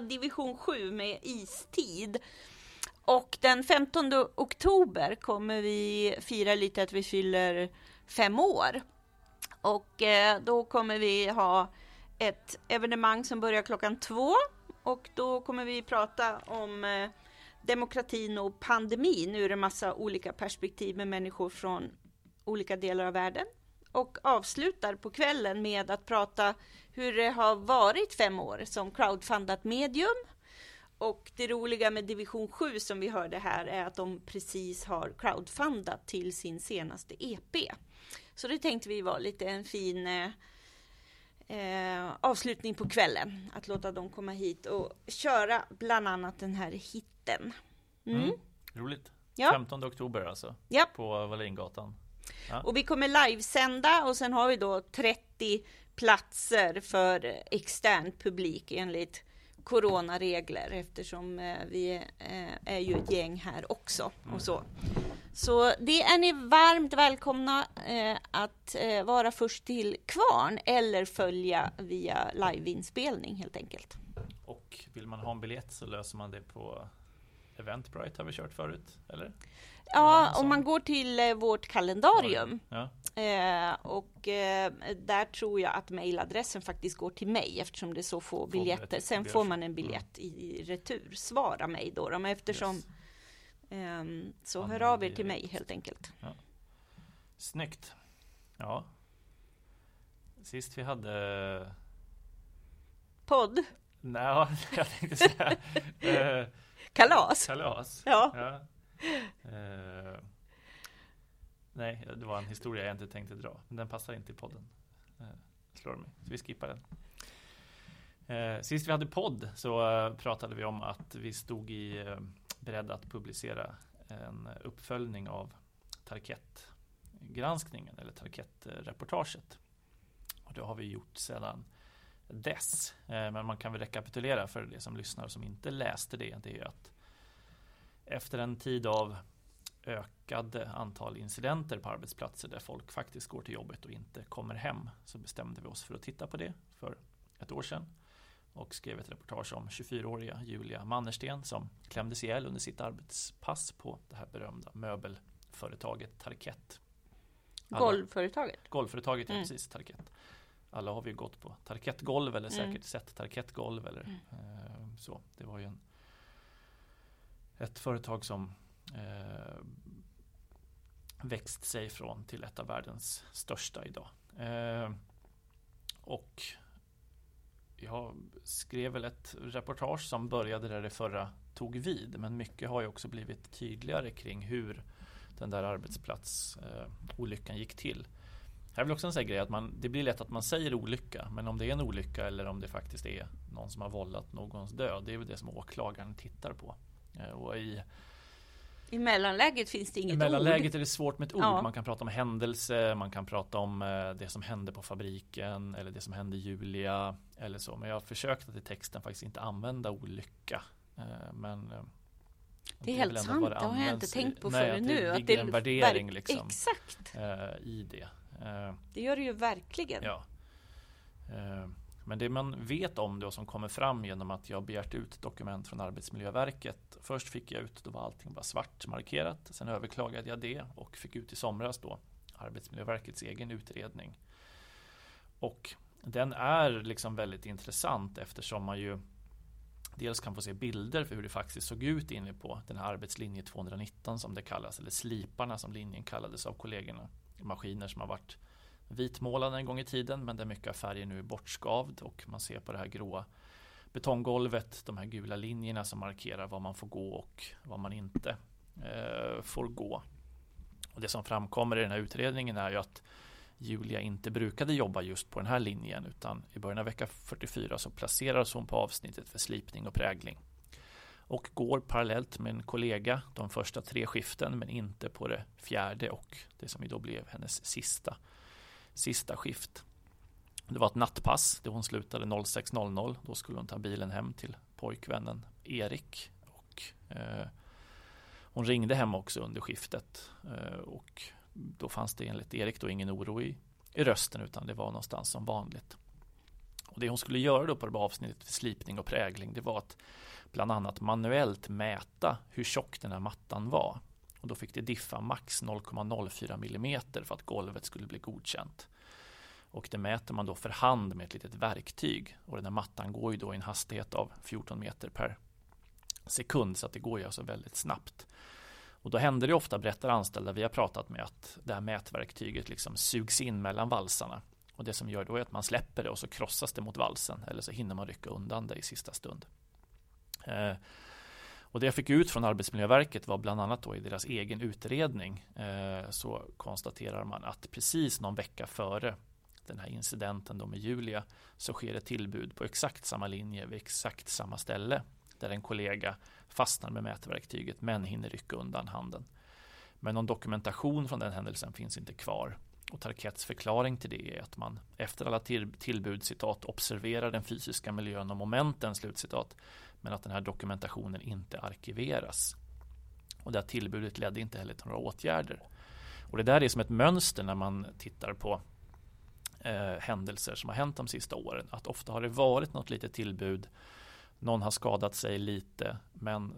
division 7 med istid. Och den 15 oktober kommer vi fira lite att vi fyller fem år. Och eh, då kommer vi ha ett evenemang som börjar klockan två och då kommer vi prata om eh, demokratin och pandemin ur en massa olika perspektiv med människor från olika delar av världen. Och avslutar på kvällen med att prata hur det har varit fem år som crowdfundat medium. Och det roliga med division 7 som vi hörde här är att de precis har crowdfundat till sin senaste EP. Så det tänkte vi var lite en fin eh, eh, avslutning på kvällen. Att låta dem komma hit och köra bland annat den här hitten. Mm. Mm, roligt. Ja. 15 oktober alltså. Ja. På Wallingatan. Ja. Och vi kommer livesända och sen har vi då 30 platser för extern publik enligt coronaregler eftersom eh, vi eh, är ju ett gäng här också och så. Så det är ni varmt välkomna eh, att vara först till kvarn eller följa via liveinspelning helt enkelt. Och vill man ha en biljett så löser man det på Eventbrite har vi kört förut, eller? Ja, om man går till eh, vårt kalendarium ja. eh, och eh, där tror jag att mejladressen faktiskt går till mig eftersom det är så få biljetter. Sen får man en biljett i retur. Svara mig då, då eftersom yes. eh, så hör av er till mig helt enkelt. Ja. Snyggt. Ja. Sist vi hade podd. Nej, jag tänkte säga kalas. Kalas. Ja. ja. Uh, nej, det var en historia jag inte tänkte dra. Men den passar inte i podden. Uh, slår mig. Så vi skippar den. Uh, sist vi hade podd så pratade vi om att vi stod i beredda att publicera en uppföljning av Tarkett-granskningen eller Tarkett-reportaget. Och det har vi gjort sedan dess. Men man kan väl rekapitulera för det som lyssnar som inte läste det. Det är att efter en tid av ökade antal incidenter på arbetsplatser där folk faktiskt går till jobbet och inte kommer hem så bestämde vi oss för att titta på det för ett år sedan och skrev ett reportage om 24-åriga Julia Mannersten som klämdes ihjäl under sitt arbetspass på det här berömda möbelföretaget Tarkett. Alla, golvföretaget? Golvföretaget, mm. ja precis, Tarkett. Alla har vi gått på Tarkettgolv eller säkert mm. sett Tarkettgolv eller mm. eh, så. Det var ju en ett företag som eh, växt sig från till ett av världens största idag. Eh, och jag skrev väl ett reportage som började där det förra tog vid. Men mycket har ju också blivit tydligare kring hur den där arbetsplatsolyckan eh, gick till. Här är väl också en sån grej att man, det blir lätt att man säger olycka. Men om det är en olycka eller om det faktiskt är någon som har vållat någons död. Det är väl det som åklagaren tittar på. Eh, och i, I mellanläget finns det inget I mellanläget ord. är det svårt med ett ord. Ja. Man kan prata om händelse, man kan prata om eh, det som hände på fabriken eller det som hände Julia eller så. Men jag har försökt att i texten faktiskt inte använda olycka. Eh, men det är helt sant, det, har jag inte tänkt på förrän nu. Det ligger en värdering liksom, exakt. i det. Det gör det ju verkligen. Ja. Men det man vet om det och som kommer fram genom att jag begärt ut dokument från Arbetsmiljöverket. Först fick jag ut, då var allting bara svart markerat. Sen överklagade jag det och fick ut i somras då Arbetsmiljöverkets egen utredning. Och den är liksom väldigt intressant eftersom man ju dels kan få se bilder för hur det faktiskt såg ut inne på den här arbetslinje 219 som det kallas, eller sliparna som linjen kallades av kollegorna. Maskiner som har varit vitmålade en gång i tiden men där mycket av färgen nu är bortskavd och man ser på det här gråa betonggolvet de här gula linjerna som markerar var man får gå och var man inte eh, får gå. Och det som framkommer i den här utredningen är ju att Julia inte brukade jobba just på den här linjen utan i början av vecka 44 så placerades hon på avsnittet för slipning och prägling och går parallellt med en kollega de första tre skiften men inte på det fjärde och det som ju då blev hennes sista sista skift. Det var ett nattpass där hon slutade 06.00. Då skulle hon ta bilen hem till pojkvännen Erik. Och, eh, hon ringde hem också under skiftet eh, och då fanns det enligt Erik då ingen oro i, i rösten utan det var någonstans som vanligt. Och det hon skulle göra då på det avsnittet för slipning och prägling det var att bland annat manuellt mäta hur tjock den här mattan var. Och då fick det diffa max 0,04 mm för att golvet skulle bli godkänt. Och det mäter man då för hand med ett litet verktyg. Och den här mattan går ju då i en hastighet av 14 meter per sekund så att det går ju alltså väldigt snabbt. Och då händer det ofta, berättar anställda vi har pratat med, att det här mätverktyget liksom sugs in mellan valsarna. Och det som gör då är att man släpper det och så krossas det mot valsen eller så hinner man rycka undan det i sista stund. Eh, och det jag fick ut från Arbetsmiljöverket var bland annat då i deras egen utredning eh, så konstaterar man att precis någon vecka före den här incidenten då med Julia så sker ett tillbud på exakt samma linje vid exakt samma ställe där en kollega fastnar med mätverktyget men hinner rycka undan handen. Men någon dokumentation från den händelsen finns inte kvar. Och Tarkets förklaring till det är att man efter alla tillbud citat observerar den fysiska miljön och momenten slutcitat men att den här dokumentationen inte arkiveras. Och det här tillbudet ledde inte heller till några åtgärder. Och det där är som ett mönster när man tittar på eh, händelser som har hänt de sista åren. Att ofta har det varit något litet tillbud någon har skadat sig lite men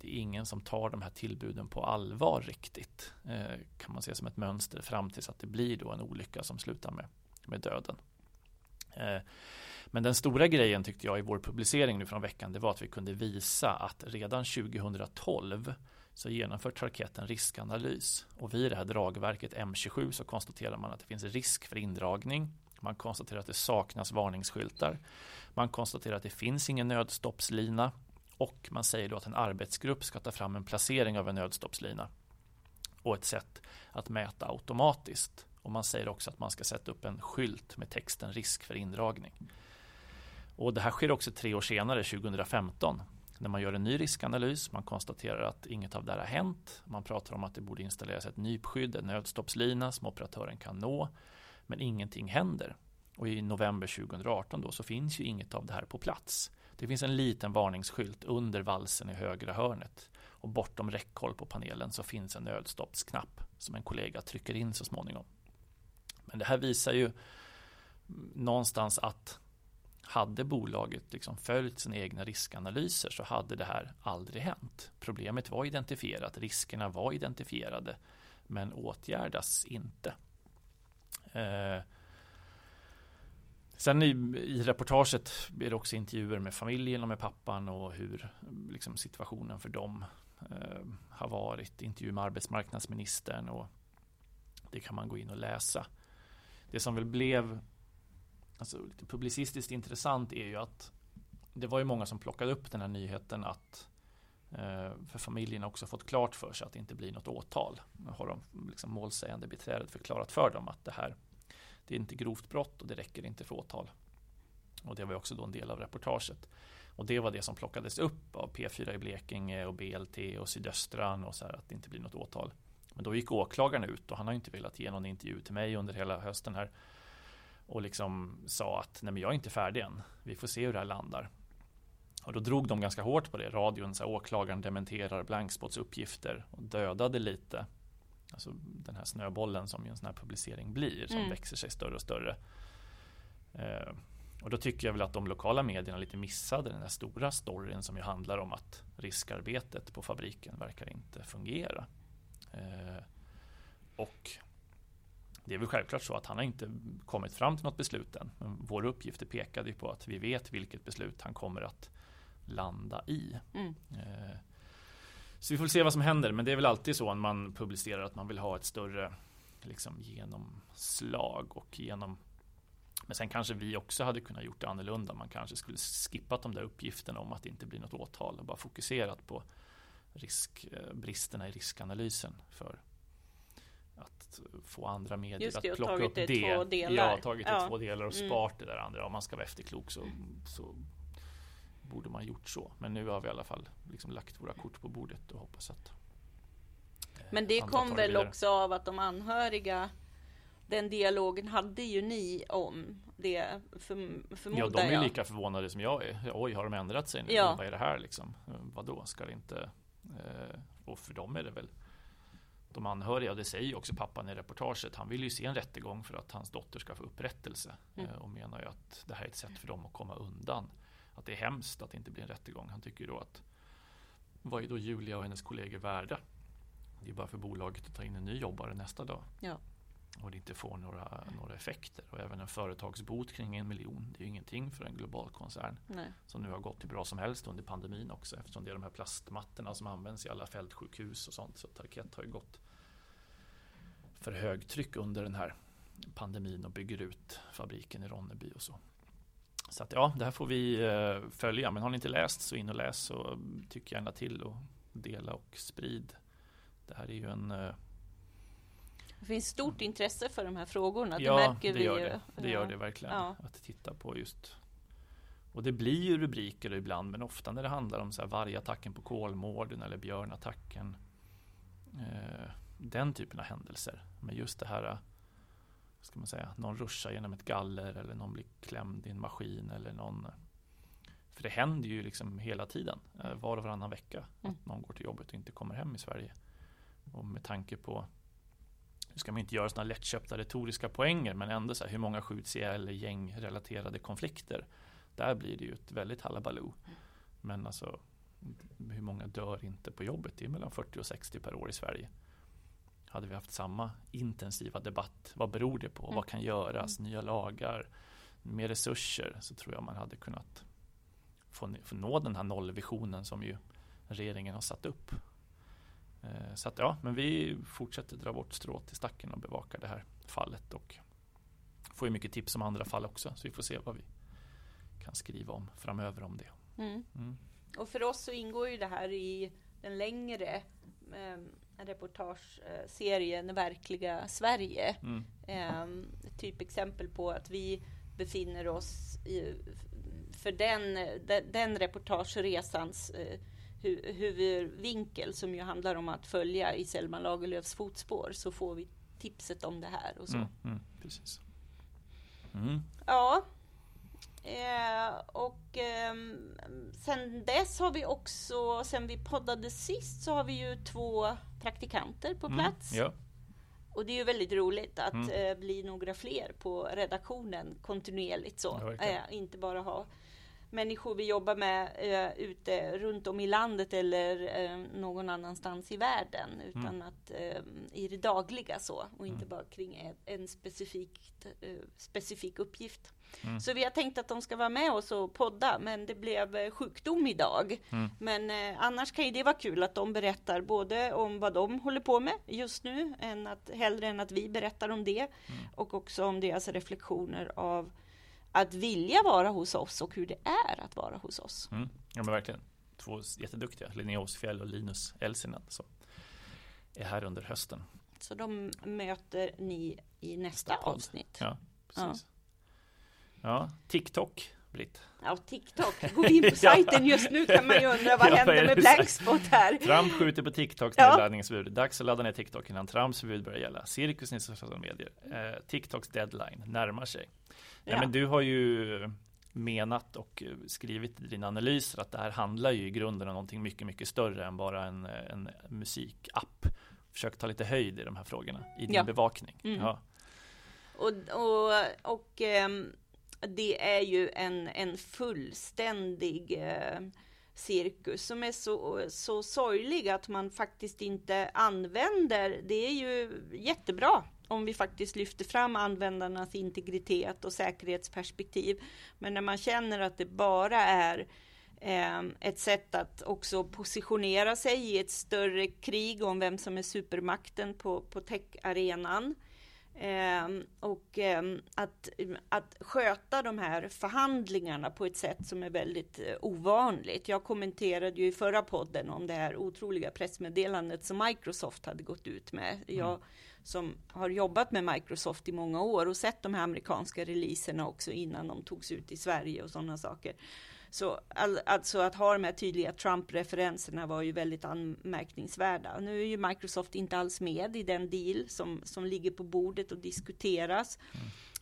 det är ingen som tar de här tillbuden på allvar riktigt. Eh, kan man se som ett mönster fram tills att det blir då en olycka som slutar med, med döden. Eh, men den stora grejen tyckte jag i vår publicering nu från veckan det var att vi kunde visa att redan 2012 så genomför Tarkett en riskanalys och vid det här dragverket M27 så konstaterar man att det finns risk för indragning. Man konstaterar att det saknas varningsskyltar. Man konstaterar att det finns ingen nödstoppslina och man säger då att en arbetsgrupp ska ta fram en placering av en nödstoppslina och ett sätt att mäta automatiskt. Och man säger också att man ska sätta upp en skylt med texten risk för indragning. Och det här sker också tre år senare, 2015, när man gör en ny riskanalys. Man konstaterar att inget av det här har hänt. Man pratar om att det borde installeras ett nypskydd, en nödstoppslina som operatören kan nå. Men ingenting händer. Och i november 2018 då så finns ju inget av det här på plats. Det finns en liten varningsskylt under valsen i högra hörnet och bortom räckhåll på panelen så finns en nödstoppsknapp som en kollega trycker in så småningom. Men det här visar ju någonstans att hade bolaget liksom följt sina egna riskanalyser så hade det här aldrig hänt. Problemet var identifierat, riskerna var identifierade men åtgärdas inte. Eh, Sen i, i reportaget är det också intervjuer med familjen och med pappan och hur liksom, situationen för dem eh, har varit. Intervju med arbetsmarknadsministern och det kan man gå in och läsa. Det som väl blev alltså, lite publicistiskt intressant är ju att det var ju många som plockade upp den här nyheten att eh, för familjen också fått klart för sig att det inte blir något åtal. Nu har de liksom målsägande beträdet förklarat för dem att det här det är inte grovt brott och det räcker inte för åtal. Och det var också då en del av reportaget. Och det var det som plockades upp av P4 i Blekinge och BLT och Sydöstran och så här att det inte blir något åtal. Men då gick åklagaren ut och han har inte velat ge någon intervju till mig under hela hösten här. Och liksom sa att nej men jag är inte färdig än. Vi får se hur det här landar. Och då drog de ganska hårt på det. Radion, så här, åklagaren dementerar Blankspots uppgifter och dödade lite Alltså den här snöbollen som en sån här publicering blir som mm. växer sig större och större. Eh, och då tycker jag väl att de lokala medierna lite missade den här stora storyn som ju handlar om att riskarbetet på fabriken verkar inte fungera. Eh, och det är väl självklart så att han har inte kommit fram till något beslut än. Men våra uppgifter pekade ju på att vi vet vilket beslut han kommer att landa i. Mm. Eh, så vi får se vad som händer. Men det är väl alltid så när man publicerar att man vill ha ett större liksom, genomslag och genom men sen kanske vi också hade kunnat gjort det annorlunda. Man kanske skulle skippat de där uppgifterna om att det inte blir något åtal och bara fokuserat på risk, eh, bristerna i riskanalysen för att få andra medier det, att plocka upp det. Två delar. Ja, tagit det ja. två delar och mm. sparat det där andra. Om man ska vara efterklok så, så borde man gjort så. Men nu har vi i alla fall liksom lagt våra kort på bordet och hoppas att eh, Men det kom väl också av att de anhöriga den dialogen hade ju ni om det för, förmodar Ja, de är jag. lika förvånade som jag är. Oj, har de ändrat sig nu? Ja. Vad är det här liksom? Vadå, ska det inte? Eh, och för dem är det väl de anhöriga, det säger ju också pappan i reportaget, han vill ju se en rättegång för att hans dotter ska få upprättelse. Mm. Eh, och menar ju att det här är ett sätt för dem att komma undan. Att det är hemskt att det inte blir en rättegång. Han tycker ju då att vad är då Julia och hennes kollegor värda? Det är bara för bolaget att ta in en ny jobbare nästa dag. Ja. Och det inte får några, några effekter. Och även en företagsbot kring en miljon, det är ju ingenting för en global koncern. Nej. Som nu har gått hur bra som helst under pandemin också. Eftersom det är de här plastmattorna som används i alla fältsjukhus och sånt. Så Tarkett har ju gått för högtryck under den här pandemin och bygger ut fabriken i Ronneby och så. Så att ja, det här får vi eh, följa. Men har ni inte läst så in och läs och tyck gärna till och dela och sprid. Det här är ju en eh, det finns stort intresse för de här frågorna. Ja, det märker det vi gör ju. det. Det gör det verkligen. Ja. Att titta på just och det blir ju rubriker ibland, men ofta när det handlar om så här vargattacken på Kolmården eller björnattacken. Eh, den typen av händelser. Men just det här, ska man säga, någon ruschar genom ett galler eller någon blir klämd i en maskin eller någon för det händer ju liksom hela tiden, eh, var och varannan vecka, Mm. att någon går till jobbet och inte kommer hem i Sverige. Och med tanke på, nu ska man inte göra sådana lättköpta retoriska poänger, men ändå så här, hur många skjuts ihjäl i gängrelaterade konflikter? Där blir det ju ett väldigt halabaloo. Men alltså, hur många dör inte på jobbet? Det är mellan 40 och 60 per år i Sverige. Hade vi haft samma intensiva debatt, vad beror det på? Mm. Vad kan göras? Nya lagar, mer resurser, så tror jag man hade kunnat få, få nå den här nollvisionen som ju regeringen har satt upp. Eh, Så att ja, men vi fortsätter dra vårt strå till stacken och bevaka det här fallet och får ju mycket tips om andra fall också så vi får se vad vi kan skriva om framöver om det. Mm. Mm. Och för oss så ingår ju det här i den längre eh, reportageserien Verkliga Sverige. Mm. Eh, ett typexempel på att vi befinner oss i, för den, den, den reportageresans eh, hu, huvudvinkel som ju handlar om att följa i Selma Lagerlöfs fotspår så får vi tipset om det här och så. Mm. Mm. Precis. Mm. Ja. Eh, och eh, sen dess har vi också, sen vi poddade sist så har vi ju två praktikanter på plats. Mm. Ja. Och det är ju väldigt roligt att Mm. eh, bli några fler på redaktionen kontinuerligt så. Ja, eh, inte bara ha människor vi jobbar med eh, ute runt om i landet eller eh, någon annanstans i världen. Utan Mm. att eh, i det dagliga så och inte Mm. bara kring en, en specifikt, eh, specifik uppgift. Mm. Så vi har tänkt att de ska vara med oss och podda men det blev eh, sjukdom idag. Mm. Men eh, annars kan ju det vara kul att de berättar både om vad de håller på med just nu, än att, hellre än att vi berättar om det. Mm. Och också om deras reflektioner av att vilja vara hos oss och hur det är att vara hos oss. Mm. Ja men verkligen. Två jätteduktiga, Linnea Åsfjäll och Linus Elsinen som är här under hösten. Så de möter ni i nästa avsnitt. Ja, precis. Ja, TikTok, Britt. Ja, TikTok. Går vi in på sajten just nu kan man ju undra vad Ja, händer med Blankspot här? Trump skjuter på TikToks Ja. nedladdningsförbud. Dags att ladda ner TikTok innan Trumps förbud börjar gälla. Cirkus i sociala medier. Eh, TikToks deadline närmar sig. Ja. Ja. men du har ju menat och eh, skrivit i dina analyser att det här handlar ju i grunden om någonting mycket, mycket större än bara en, eh, en musikapp. Försök ta lite höjd i de här frågorna i din Ja. bevakning. Mm. Ja. Och, och, och ehm, det är ju en, en fullständig eh, cirkus som är så, så sorglig att man faktiskt inte använder. Det är ju jättebra om vi faktiskt lyfter fram användarnas integritet och säkerhetsperspektiv. Men när man känner att det bara är eh, ett sätt att också positionera sig i ett större krig om vem som är supermakten på, på techarenan. arenan Ehm, och ehm, att, att sköta de här förhandlingarna på ett sätt som är väldigt eh, ovanligt. Jag kommenterade ju i förra podden om det här otroliga pressmeddelandet som Microsoft hade gått ut med. Jag som har jobbat med Microsoft i många år och sett de här amerikanska releaserna också innan de togs ut i Sverige och sådana saker. Så all, alltså att ha de här tydliga Trump-referenserna var ju väldigt anmärkningsvärda. Nu är ju Microsoft inte alls med i den deal som, som ligger på bordet och diskuteras.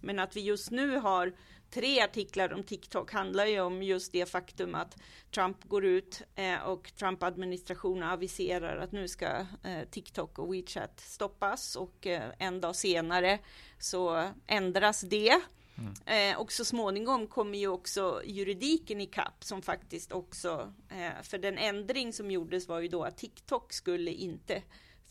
Men att vi just nu har tre artiklar om TikTok handlar ju om just det faktum att Trump går ut eh, och Trump-administrationen aviserar att nu ska eh, TikTok och WeChat stoppas och eh, en dag senare så ändras det. Mm. och så småningom kommer ju också juridiken i kapp som faktiskt också, eh, för den ändring som gjordes var ju då att TikTok skulle inte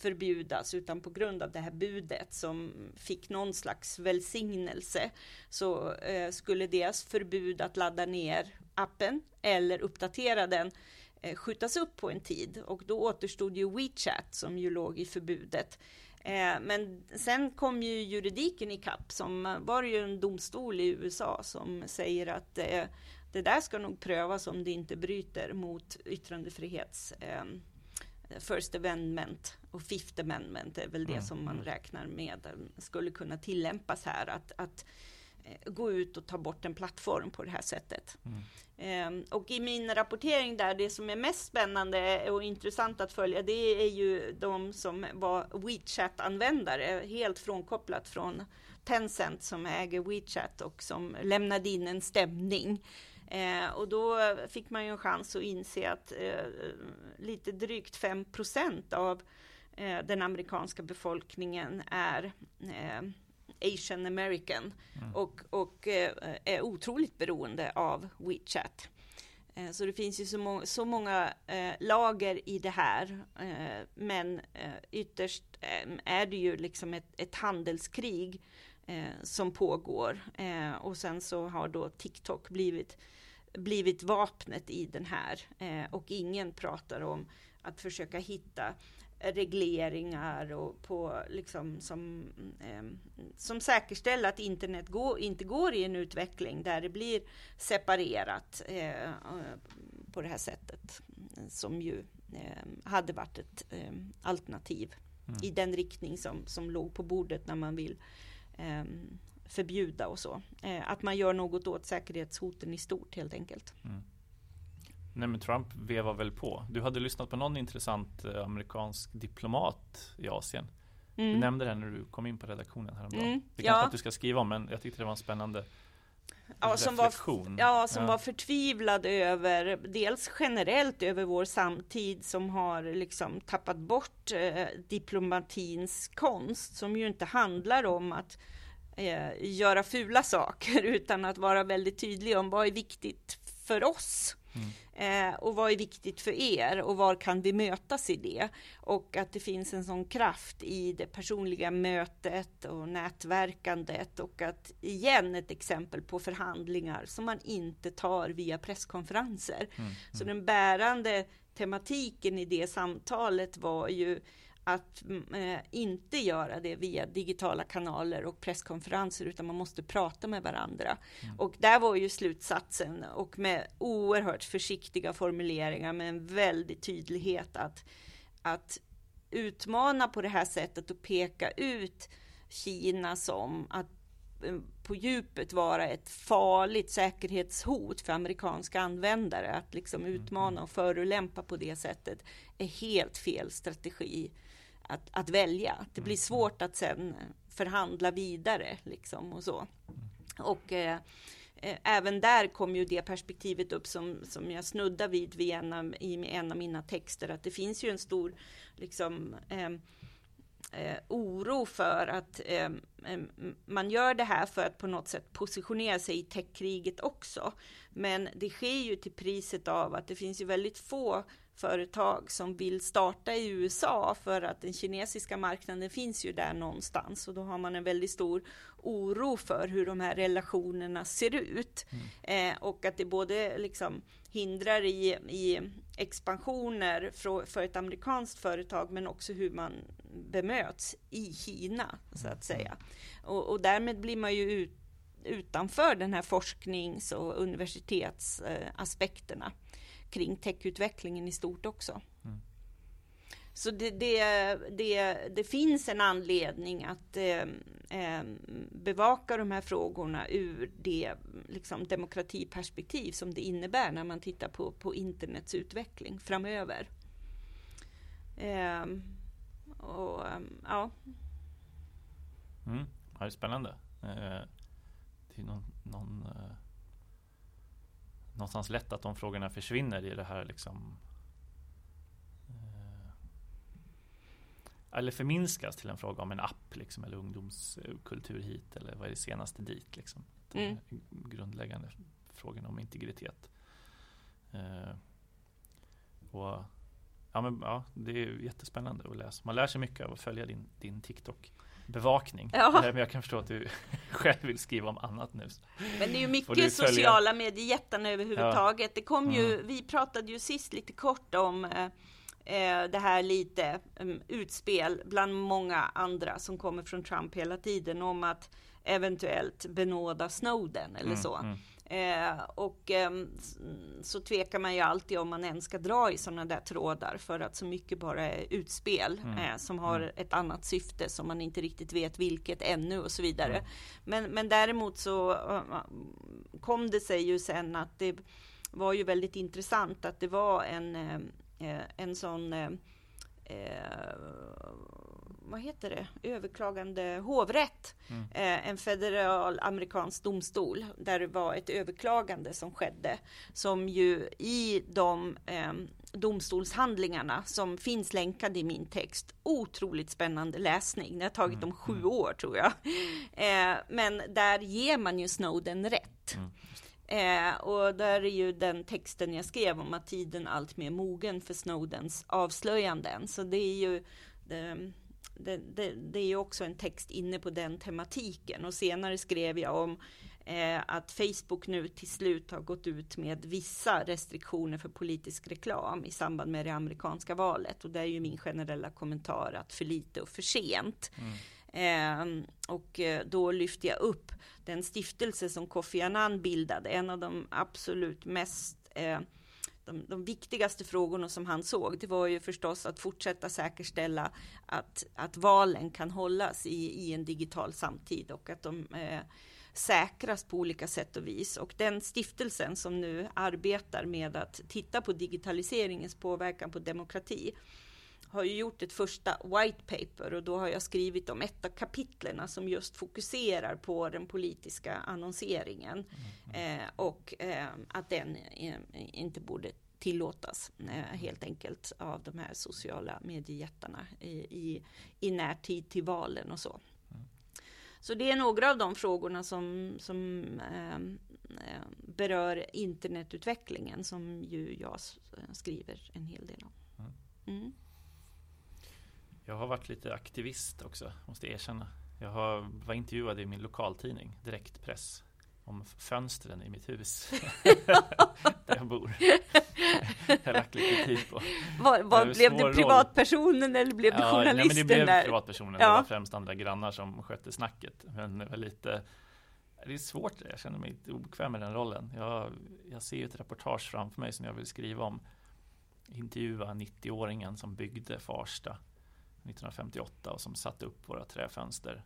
förbjudas utan på grund av det här budet som fick någon slags välsignelse så eh, skulle deras förbud att ladda ner appen eller uppdatera den eh, skjutas upp på en tid och då återstod ju WeChat som ju låg i förbudet. Eh, men sen kom ju juridiken i kapp som var ju en domstol i USA som säger att eh, det där ska nog prövas om det inte bryter mot yttrandefrihets eh, First Amendment och Fifth Amendment är väl det mm. som man mm. räknar med skulle kunna tillämpas här. Att, att gå ut och ta bort en plattform på det här sättet. Mm. Um, och i min rapportering där, det som är mest spännande och intressant att följa, det är ju de som var WeChat-användare, helt frånkopplat från Tencent som äger WeChat och som lämnade in en stämning Eh, och då fick man ju en chans att inse att eh, lite drygt 5% av eh, den amerikanska befolkningen är eh, Asian American mm. och, och eh, är otroligt beroende av WeChat. Eh, så det finns ju så, må så många lager i det här. men ytterst är det ju liksom ett, ett handelskrig som pågår. och sen så har då TikTok blivit blivit vapnet i den här eh, och ingen pratar om att försöka hitta regleringar och på liksom som, eh, som säkerställer att internet går, inte går i en utveckling där det blir separerat eh, på det här sättet som ju eh, hade varit ett eh, alternativ mm. i den riktning som, som låg på bordet när man vill eh, förbjuda och så. Eh, att man gör något åt säkerhetshoten i stort helt enkelt. Mm. Nej men Trump vevar väl på. Du hade lyssnat på någon intressant eh, amerikansk diplomat i Asien. Mm. Du nämnde det när du kom in på redaktionen häromdagen. Mm. Det kanske ja. att du ska skriva om men jag tyckte det var en spännande ja, som var, ja, som ja. var förtvivlad över, dels generellt över vår samtid som har liksom tappat bort eh, diplomatins konst, som ju inte handlar om att eh, göra fula saker utan att vara väldigt tydlig om vad är viktigt för oss. Mm. Eh, och vad är viktigt för er och var kan vi mötas i det? Och att det finns en sån kraft i det personliga mötet och nätverkandet och att igen ett exempel på förhandlingar som man inte tar via presskonferenser. Mm. Så den bärande tematiken i det samtalet var ju att eh, inte göra det via digitala kanaler och presskonferenser utan man måste prata med varandra. Mm. Och där var ju slutsatsen och med oerhört försiktiga formuleringar med en väldig tydlighet att, att utmana på det här sättet och peka ut Kina som att eh, på djupet vara ett farligt säkerhetshot för amerikanska användare. Att liksom mm. utmana och förolämpa på det sättet är helt fel strategi att, att välja. Det blir mm. svårt att sen förhandla vidare liksom och så. Och eh, eh, även där kom ju det perspektivet upp som, som jag snuddar vid, vid en av, i en av mina texter, att det finns ju en stor liksom, eh, eh, oro för att eh, man gör det här för att på något sätt positionera sig i techkriget också. Men det sker ju till priset av att det finns ju väldigt få företag som vill starta i USA för att den kinesiska marknaden finns ju där någonstans och då har man en väldigt stor oro för hur de här relationerna ser ut mm. eh, och att det både liksom hindrar i, i expansioner för, för ett amerikanskt företag men också hur man bemöts i Kina så att säga. Mm. Och, och därmed blir man ju ut, utanför den här forsknings och universitetsaspekterna kring techutvecklingen i stort också. Mm. Så det, det, det, det, finns en anledning att eh, eh, bevaka de här frågorna ur det liksom, demokratiperspektiv som det innebär när man tittar på, på internets utveckling framöver. Eh, och, ja. Mm, det är spännande. Eh, det är någon, någon, eh, någonstans lätt att de frågorna försvinner i det här liksom eh, eller förminskas till en fråga om en app liksom, eller ungdomskultur hit eller vad är det senaste dit. Liksom. De Mm. grundläggande frågorna om integritet. Eh, och, ja, men, ja, det är jättespännande att läsa. Man lär sig mycket av att följa din, din TikTok-bevakning. Ja. Eh, Men jag kan förstå att du själv vill skriva om annat nu. Men det är ju mycket sociala mediejättarna överhuvudtaget. Det kom ju, Mm. vi pratade ju sist lite kort om eh, eh, det här lite um, utspel bland många andra som kommer från Trump hela tiden om att eventuellt benåda Snowden eller Mm, så. mm. Eh, och s- så tvekar man ju alltid om man ens ska dra i sådana där trådar för att så mycket bara är utspel Mm. eh, som har Mm. ett annat syfte som man inte riktigt vet vilket ännu och så vidare. Mm. Men, men däremot så eh, kom det sig ju sen att det var ju väldigt intressant att det var en, eh, eh, en sån eh, eh, vad heter det, överklagande hovrätt, Mm. eh, en federal amerikansk domstol, där det var ett överklagande som skedde, som ju i de eh, domstolshandlingarna som finns länkade i min text, otroligt spännande läsning. Det har tagit Mm, dem sju mm. år tror jag. Eh, men där ger man ju Snowden rätt. Mm. Eh, och där är ju den texten jag skrev om att tiden allt mer mogen för Snowdens avslöjanden. Så det är ju det, det, det, det är också en text inne på den tematiken. Och senare skrev jag om eh, att Facebook nu till slut har gått ut med vissa restriktioner för politisk reklam i samband med det amerikanska valet. Och det är ju min generella kommentar att för lite och för sent. Mm. Eh, och då lyfte jag upp den stiftelse som Kofi Annan bildade, en av de absolut mest eh, de, de viktigaste frågorna som han såg, det var ju förstås att fortsätta säkerställa att, att valen kan hållas i, i en digital samtid och att de eh, säkras på olika sätt och vis. Och den stiftelsen som nu arbetar med att titta på digitaliseringens påverkan på demokrati har ju gjort ett första white paper och då har jag skrivit om ett av kapitlerna som just fokuserar på den politiska annonseringen eh, och eh, att den eh, inte borde tillåtas eh, helt enkelt av de här sociala mediejättarna i, i, i närtid till valen och så. Så det är några av de frågorna som, som eh, eh, berör internetutvecklingen som ju jag skriver en hel del om. Mm. Jag har varit lite aktivist också, måste jag erkänna. Jag har, var intervjuad i min lokaltidning, Direktpress, om fönstren i mitt hus. där jag bor. jag har lagt lite tid på. Var, Det var, är blev det roll. privatpersonen eller blev det nej, men journalisten det blev där? privatpersonen. Ja. Det var främst andra grannar som skötte snacket. Men det var lite det är svårt, jag känner mig lite obekväm med den rollen. Jag, jag ser ju ett reportage framför mig som jag vill skriva om. Intervjua 90-åringen som byggde Farsta 1958 och som satte upp våra träfönster.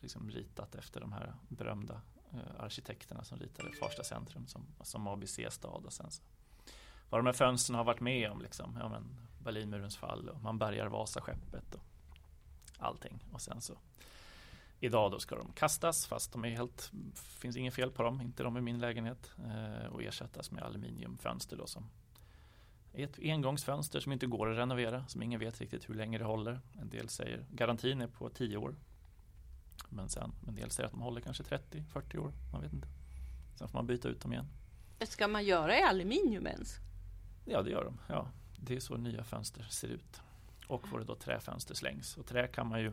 Liksom ritat efter de här berömda eh, arkitekterna som ritade Farsta centrum som, som ABC-stad. Och sen så vad de här fönstren har varit med om. Liksom. Ja, men Berlinmurens fall och man bärgar Vasaskeppet och allting. Och sen så Idag då ska de kastas fast de är helt, finns inget fel på dem, inte de i min lägenhet eh, och ersättas med aluminiumfönster då som ett engångsfönster som inte går att renovera, som ingen vet riktigt hur länge det håller. En del säger garantin är på 10 år. Men sen, en del säger att de håller kanske 30-40 år, man vet inte. Sen får man byta ut dem igen. Ska man göra i aluminium ens? Ja, det gör de. Ja, det är så nya fönster ser ut. Och får det då träfönster slängs. Och trä kan man ju,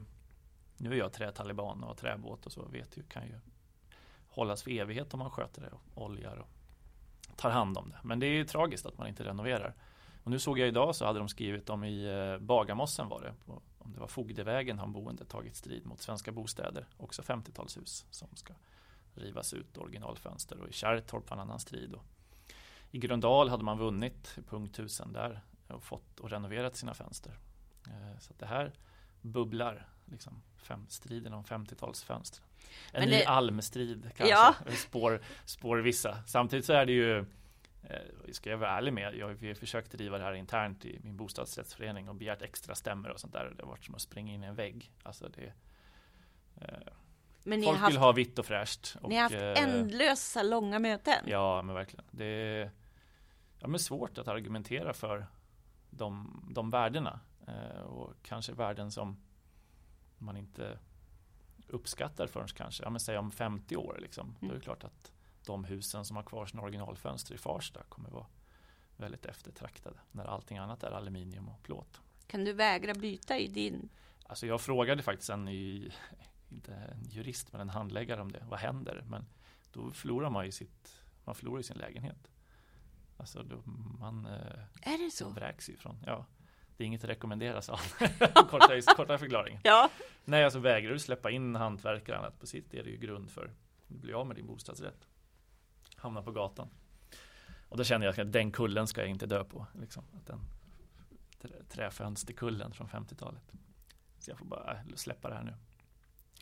nu är jag trätaliban och har träbåt och så, vet ju, kan ju hållas för evighet om man sköter det och oljar och tar hand om det. Men det är ju tragiskt att man inte renoverar. Och nu såg jag idag så hade de skrivit om i eh, Bagarmossen var det, på, om det var Fogdevägen har boende tagit strid mot Svenska Bostäder, också 50-talshus som ska rivas ut, originalfönster och i Kärrtorp var en annan strid. Och I Gröndal hade man vunnit punkthusen där och fått och renoverat sina fönster. Eh, så att det här bubblar, liksom, fem, striden om 50-talsfönster. En Men ny det- almstrid kanske, Ja. spår, spår vissa. Samtidigt så är det ju eh, ska jag vara ärlig med, jag har försökt driva det här internt i min bostadsrättsförening och begärt extra stämmor och sånt där. Det har varit som att springa in i en vägg. Alltså det, eh, Men ni Folk haft, vill ha vitt och fräscht. Och, ni har haft eh, ändlösa långa möten. Ja, men verkligen. Det är ja, men svårt att argumentera för de, de värdena. Och kanske värden som man inte uppskattar förrän kanske, ja, men säg om 50 år. Liksom. Mm. Då är det klart att de husen som har kvar sina originalfönster i Farsta kommer vara väldigt eftertraktade när allting annat är aluminium och plåt. Kan du vägra byta i din? Alltså jag frågade faktiskt en, ny, inte en jurist, men en handläggare om det. Vad händer? Men då förlorar man ju sitt, man förlorar sin lägenhet. Alltså då, man eh, Är det så? vräks ifrån. Ja, det är inget att rekommendera sa han. korta, korta förklaringen. Ja. Nej, alltså vägrar du släppa in hantverkare annat på sitt är det ju grund för att bli av med din bostadsrätt. Hamna på gatan. Och då känner jag att den kullen ska jag inte dö på. Liksom. Att den trä- träfönsterkullen från 50-talet. Så jag får bara äh, släppa det här nu.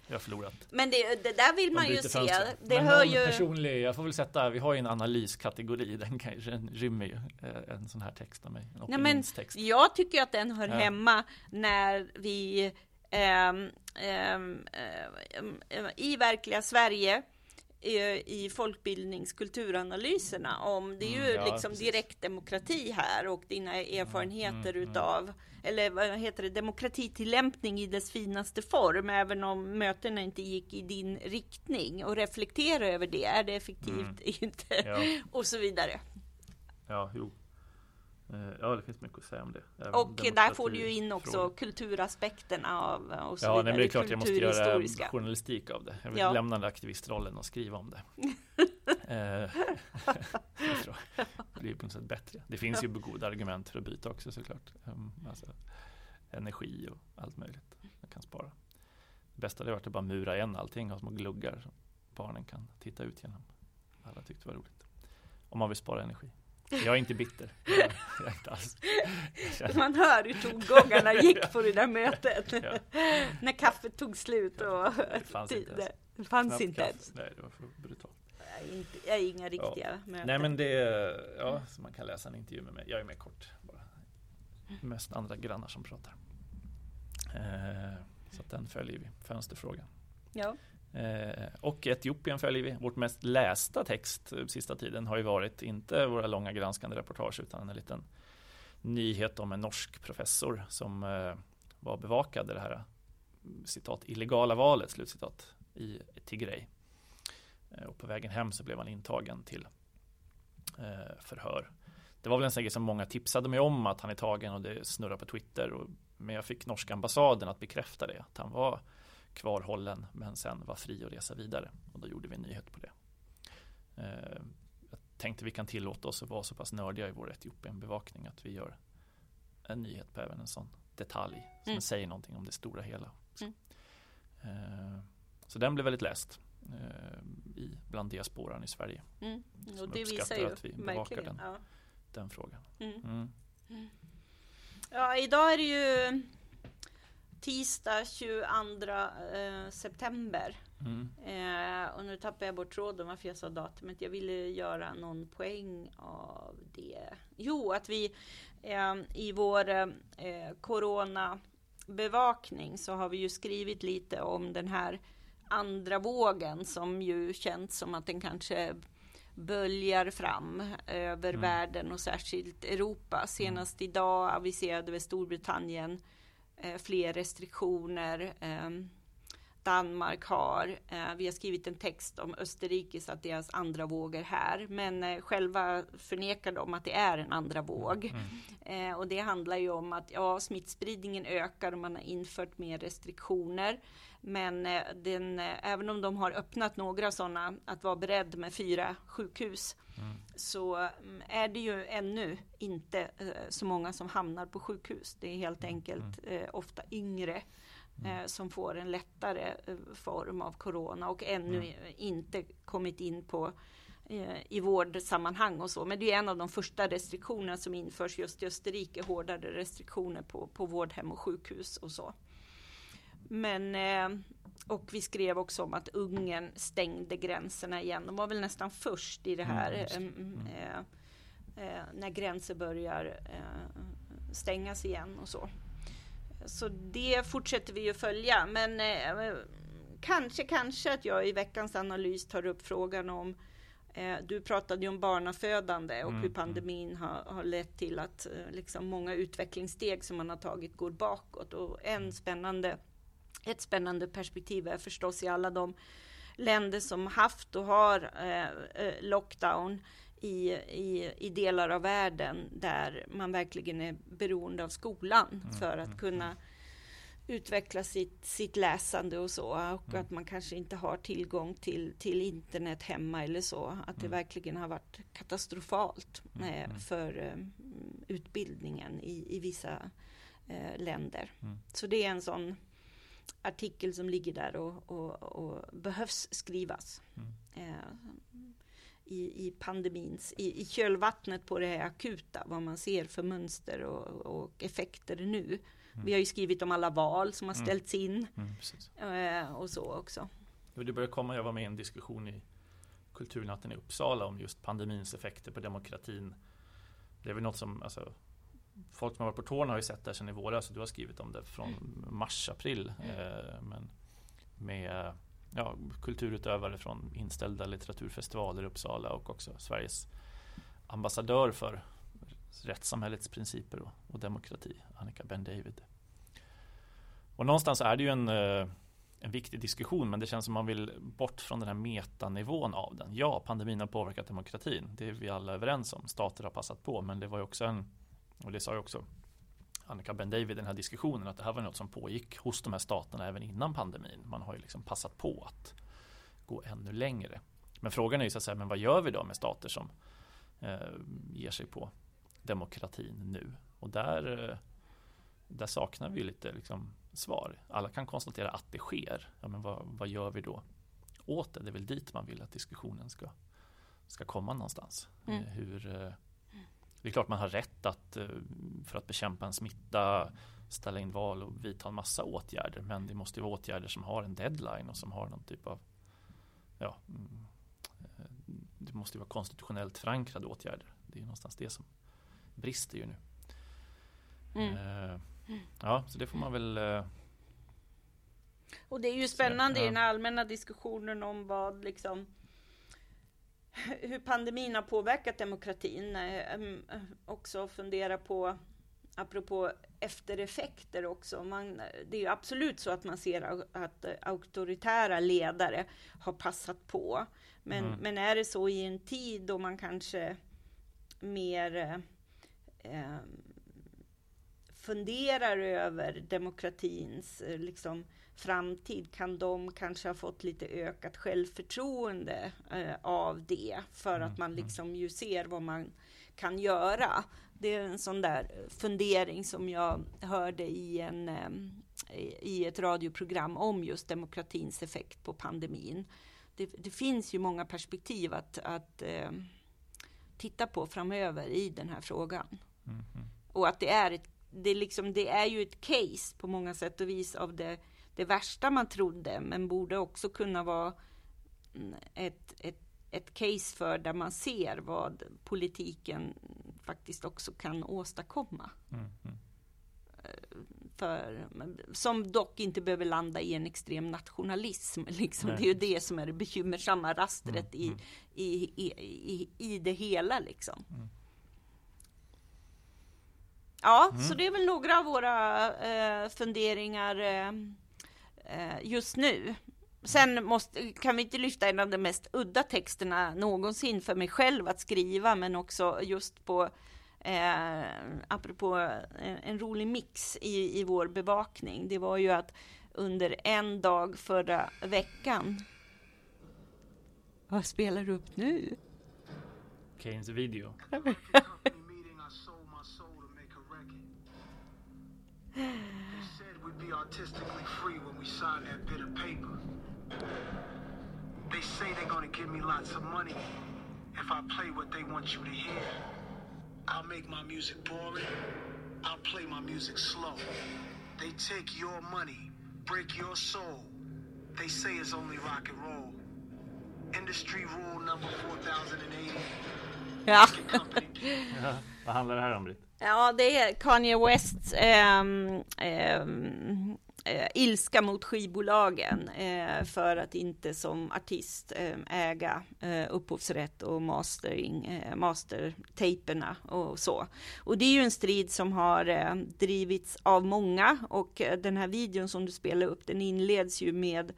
Jag har förlorat. Men det, det där vill man ju se. fönster. Det Men hör ju... personlig, jag får väl sätta, vi har ju en analyskategori, den kanske den rymmer ju eh, en sån här text av mig. Nej, men jag tycker att den hör Ja. hemma när vi ehm, ehm, ehm, i verkliga Sverige eh, i folkbildningskulturanalyserna om det är ju Mm, ja, liksom precis. direktdemokrati här och dina erfarenheter mm, mm. utav eller vad heter det, demokratitillämpning i dess finaste form, även om mötena inte gick i din riktning och reflektera över det. Är det effektivt? Mm. Inte? Ja, Och så vidare. ja, jo. Eh, Ja, det finns mycket att säga om det. Även Och där får du ju in också kulturaspekterna av och så Ja, nej, vidare. men det är klart jag måste göra journalistik av det. Jag vill Ja. lämna den aktivistrollen och skriva om det. Eh, det blir på något sätt bättre. Det finns ju goda argument för att byta också såklart. Um, Alltså, energi och allt möjligt. Jag kan spara. Det bästa hade varit att bara mura igen allting, ha små gluggar som barnen kan titta ut genom. Alla tyckte det var roligt. Om man vill spara energi. Jag är inte bitter. Jag är, jag är inte alls. Jag Man hör hur tongångarna gick på det där mötet. Ja. När kaffet tog slut och Det fanns inte ens. det, fanns Knappt inte ens. Nej, det var för brutalt. Jag är inte- är inga riktiga möten. Nej men det, ja, så man kan läsa en intervju med mig. Jag är med kort bara. Mest andra grannar som pratar. Eh, så den följer vi, fönsterfrågan. Ja. Eh, och Etiopien följer vi. Vårt mest lästa text eh, sista tiden har ju varit inte våra långa granskande reportage utan en liten nyhet om en norsk professor som eh, var bevakad i det här citat illegala valet slutcitat i Tigray. Eh, och på vägen hem så blev han intagen till eh, förhör. Det var väl en sån grej som många tipsade mig om att han är tagen och det snurrar på Twitter. Och, men jag fick norska ambassaden att bekräfta det, att han var kvarhållen men sen var fri att resa vidare. Och då gjorde vi en nyhet på det. Eh, jag tänkte vi kan tillåta oss att vara så pass nördiga i vår Etiopien-bevakning att vi gör en nyhet på även en sån detalj som Mm. säger någonting om det stora hela. Mm. Eh, så den blev väldigt läst eh, i, bland diasporan i Sverige, Mm. Som det visar uppskattar ju att vi bevakar den. Ja. den frågan. Mm. Mm. ja, idag är det ju tisdag 22 eh, september. Mm. Eh, och nu tappar jag bort tråden varför jag sa datumet. Jag ville göra någon poäng av det. Jo, att vi eh, i vår eh, coronabevakning så har vi ju skrivit lite om den här andra vågen som ju känns som att den kanske böljar fram över Mm. världen och särskilt Europa. Senast idag aviserade Storbritannien Eh, fler restriktioner. Ehm, Danmark har. Eh, vi har skrivit en text om Österrikes att deras andra våg är här. Men eh, själva förnekar de att det är en andra våg. Mm. Eh, och det handlar ju om att ja, smittspridningen ökar och man har infört mer restriktioner. Men den, även om de har öppnat några sådana, att vara beredd med fyra sjukhus, Mm. så mm, är det ju ännu inte så många som hamnar på sjukhus. Det är helt enkelt eh, ofta yngre eh, som får en lättare eh, form av corona och ännu Mm. inte kommit in på eh, i vårdsammanhang och så. Men det är en av de första restriktionerna som införs just i Österrike, hårdare restriktioner på, på vårdhem och sjukhus och så. Men och vi skrev också om att Ungern stängde gränserna igen. De var väl nästan först i det här Mm, eh, mm, eh, när gränser börjar eh, stängas igen och så. Så det fortsätter vi ju följa. Men eh, kanske, kanske att jag i veckans analys tar upp frågan om eh, du pratade ju om barnafödande och Mm, hur mm. pandemin har, har lett till att eh, liksom många utvecklingssteg som man har tagit går bakåt. Och Mm. en spännande, ett spännande perspektiv är förstås i alla de länder som haft och har eh, eh, lockdown i, i, i delar av världen där man verkligen är beroende av skolan för att mm, kunna utveckla sitt, sitt läsande och så och Mm. att man kanske inte har tillgång till, till internet hemma eller så. Att det Mm. verkligen har varit katastrofalt Mm, eh, mm. för eh, utbildningen i, i vissa eh, länder. Mm. Så det är en sån artikel som ligger där och, och, och behövs skrivas. Mm. Eh, i, i pandemins, i, i kölvattnet på det här akuta, vad man ser för mönster och, och effekter nu. Mm. Vi har ju skrivit om alla val som har Mm. ställts in Mm, eh, och så också. Det börjar komma, jag var med i en diskussion i Kulturnatten i Uppsala om just pandemins effekter på demokratin. Det är väl något som, alltså, folk som har varit på tårna har ju sett det här sedan i våras, du har skrivit om det från mars, april. Eh, men med ja, kulturutövare från inställda litteraturfestivaler i Uppsala och också Sveriges ambassadör för rättssamhällets principer och, och demokrati, Annika Ben David. Och någonstans är det ju en eh, en viktig diskussion men det känns som man vill bort från den här metanivån av den. Ja, pandemin har påverkat demokratin. Det är vi alla överens om. Stater har passat på men det var ju också en, och det sa ju också Annika Ben David i den här diskussionen att det här var något som pågick hos de här staterna även innan pandemin. Man har ju liksom passat på att gå ännu längre. Men frågan är ju så att säga, men vad gör vi då med stater som eh, ger sig på demokratin nu? Och där, eh, där saknar vi lite liksom, svar. Alla kan konstatera att det sker. Ja, men vad, vad gör vi då åt det? Det är väl dit man vill att diskussionen ska, ska komma någonstans. Mm. Eh, Hur, eh, det är klart man har rätt att eh, för att bekämpa en smitta ställa in val och vidta en massa åtgärder. Men det måste ju vara åtgärder som har en deadline och som har någon typ av ja, mm, eh, det måste ju vara konstitutionellt förankrade åtgärder. Det är någonstans det som brister ju nu. Mm. Eh, Ja, så det får man väl Och det är ju spännande i den här allmänna diskussionen om vad liksom hur pandemin har påverkat demokratin. Eh, em, eh, Också fundera på apropå eftereffekter också. Man, det är ju absolut så att man ser att auktoritära ledare har passat på. Men, Mm. men är det så i en tid då man kanske mer eh, funderar över demokratins liksom, framtid kan de kanske ha fått lite ökat självförtroende eh, av det för Mm, att man mm. liksom ju ser vad man kan göra. Det är en sån där fundering som jag hörde i, en, eh, i- ett radioprogram om just demokratins effekt på pandemin. Det, det finns ju många perspektiv att, att eh, titta på framöver i den här frågan. mm, mm. Och att det är, ett, det, liksom, det är ju ett case på många sätt och vis av det, det värsta man trodde, men borde också kunna vara ett, ett, ett case för där man ser vad politiken faktiskt också kan åstadkomma. Mm, mm. För, som dock inte behöver landa i en extrem nationalism. Liksom. Nej. Det är ju det som är det bekymmersamma rastret Mm, i, mm. i, i, i, i det hela. Liksom. Mm. Ja, Mm. så det är väl några av våra eh, funderingar eh, eh, just nu. Sen måste, kan vi inte lyfta en av de mest udda texterna någonsin för mig själv att skriva, men också just på eh, apropå en, en rolig mix i, i vår bevakning. Det var ju att under en dag förra veckan. Vad spelar du upp nu? Keynes video. artistically free when we signed that bit of paper. They say they're gonna give me lots of money if I play what they want you to hear. I'll make my music boring. I'll play my music slow. They take your money, break your soul. They say it's only rock and roll. Industry rule number 4080. Ja. Company Ja, vad handlar det här om Britt? Ja, det är Kanye Wests ehm, ehm, eh, ilska mot skivbolagen eh, för att inte som artist eh, äga eh, upphovsrätt och mastering, eh, mastertaperna och så. Och det är ju en strid som har eh, drivits av många och eh, den här videon som du spelar upp den inleds ju med Eh,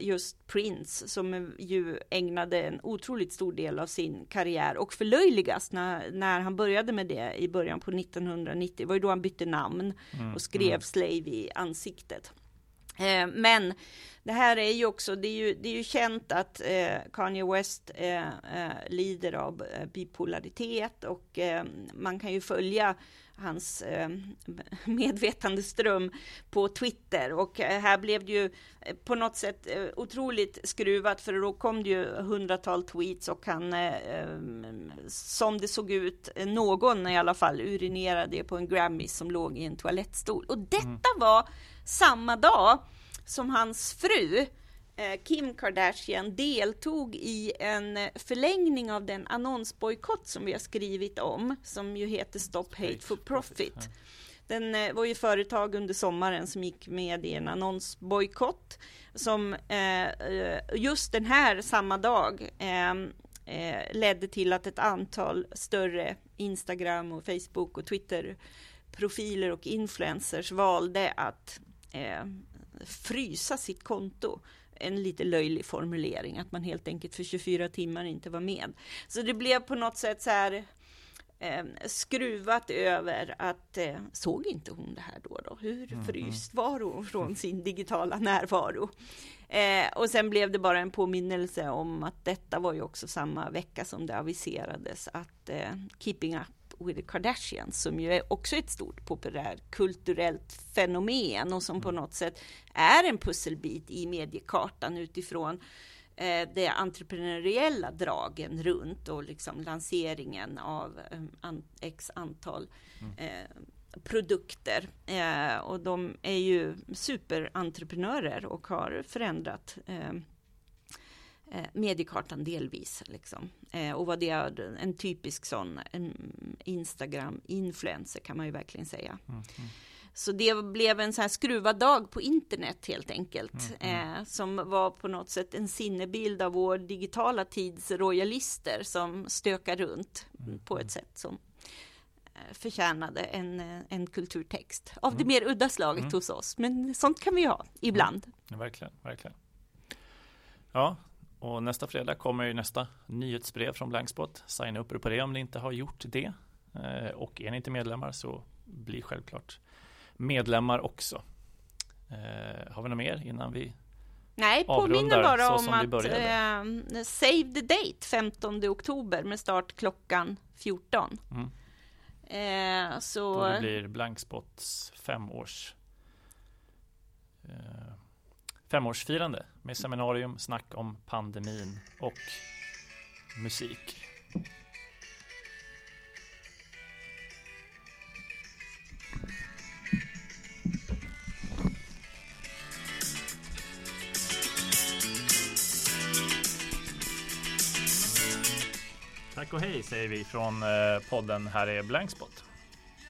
just Prince som ju ägnade en otroligt stor del av sin karriär och förlöjligas när, när han började med det i början på 1990. Det var ju då han bytte namn mm, och skrev mm. Slave i ansiktet. Eh, men det här är ju också, det är ju, det är ju känt att eh, Kanye West eh, eh lider av eh, bipolaritet och eh, man kan ju följa hans eh, medvetandeström på Twitter och här blev det ju på något sätt otroligt skruvat för då kom det ju hundratal tweets och han som det såg ut, någon i alla fall urinerade på en Grammy som låg i en toalettstol och detta mm. var samma dag som hans fru eh, Kim Kardashian deltog i en förlängning av den annonsbojkott som vi har skrivit om, som ju heter Stop Hate for Profit. Den eh, var ju företag under sommaren som gick med i en annonsbojkott som eh, just den här samma dag ledde till att ett antal större Instagram och Facebook och Twitter profiler och influencers valde att frysa sitt konto. En lite löjlig formulering, att man helt enkelt för 24 timmar inte var med. Så det blev på något sätt så här eh, skruvat över att eh, såg inte hon det här då? då? Hur mm, fryst var hon från sin digitala närvaro? Eh, och sen blev det bara en påminnelse om att detta var ju också samma vecka som det aviserades att eh, Keeping Up with the Kardashians som ju är också ett stort populärt kulturellt fenomen och som på mm. något sätt är en pusselbit i mediekartan utifrån eh, de entreprenöriella dragen runt och liksom lanseringen av eh, x antal mm. eh, produkter. Eh, och de är ju superentreprenörer och har förändrat eh, mediekartan delvis. Liksom. Eh, och vad det är en typisk sån Instagram-influencer kan man ju verkligen säga. Mm, mm. Så det blev en sån här skruvad dag på internet helt enkelt. Mm, mm. eh, som var på något sätt en sinnebild av vår digitala tids royalister som stökar runt mm, på ett mm. sätt som eh, förtjänade en, eh, en kulturtext av det mer udda slaget hos oss. Men sånt kan vi ha ibland. Ja, verkligen, verkligen. Ja, och nästa fredag kommer ju nästa nyhetsbrev från Blankspot. Signa upp er på det om ni inte har gjort det. Eh, och är ni inte medlemmar så bli självklart medlemmar också. Eh, har vi något mer innan vi Nej, påminner bara om att eh, Save the Date 15 oktober med start klockan 14. Mm. Eh, så... Då det blir Blankspots femårs eh, femårsfirande med seminarium, snack om pandemin och musik. Tack och hej säger vi från eh, podden Här är Blankspot.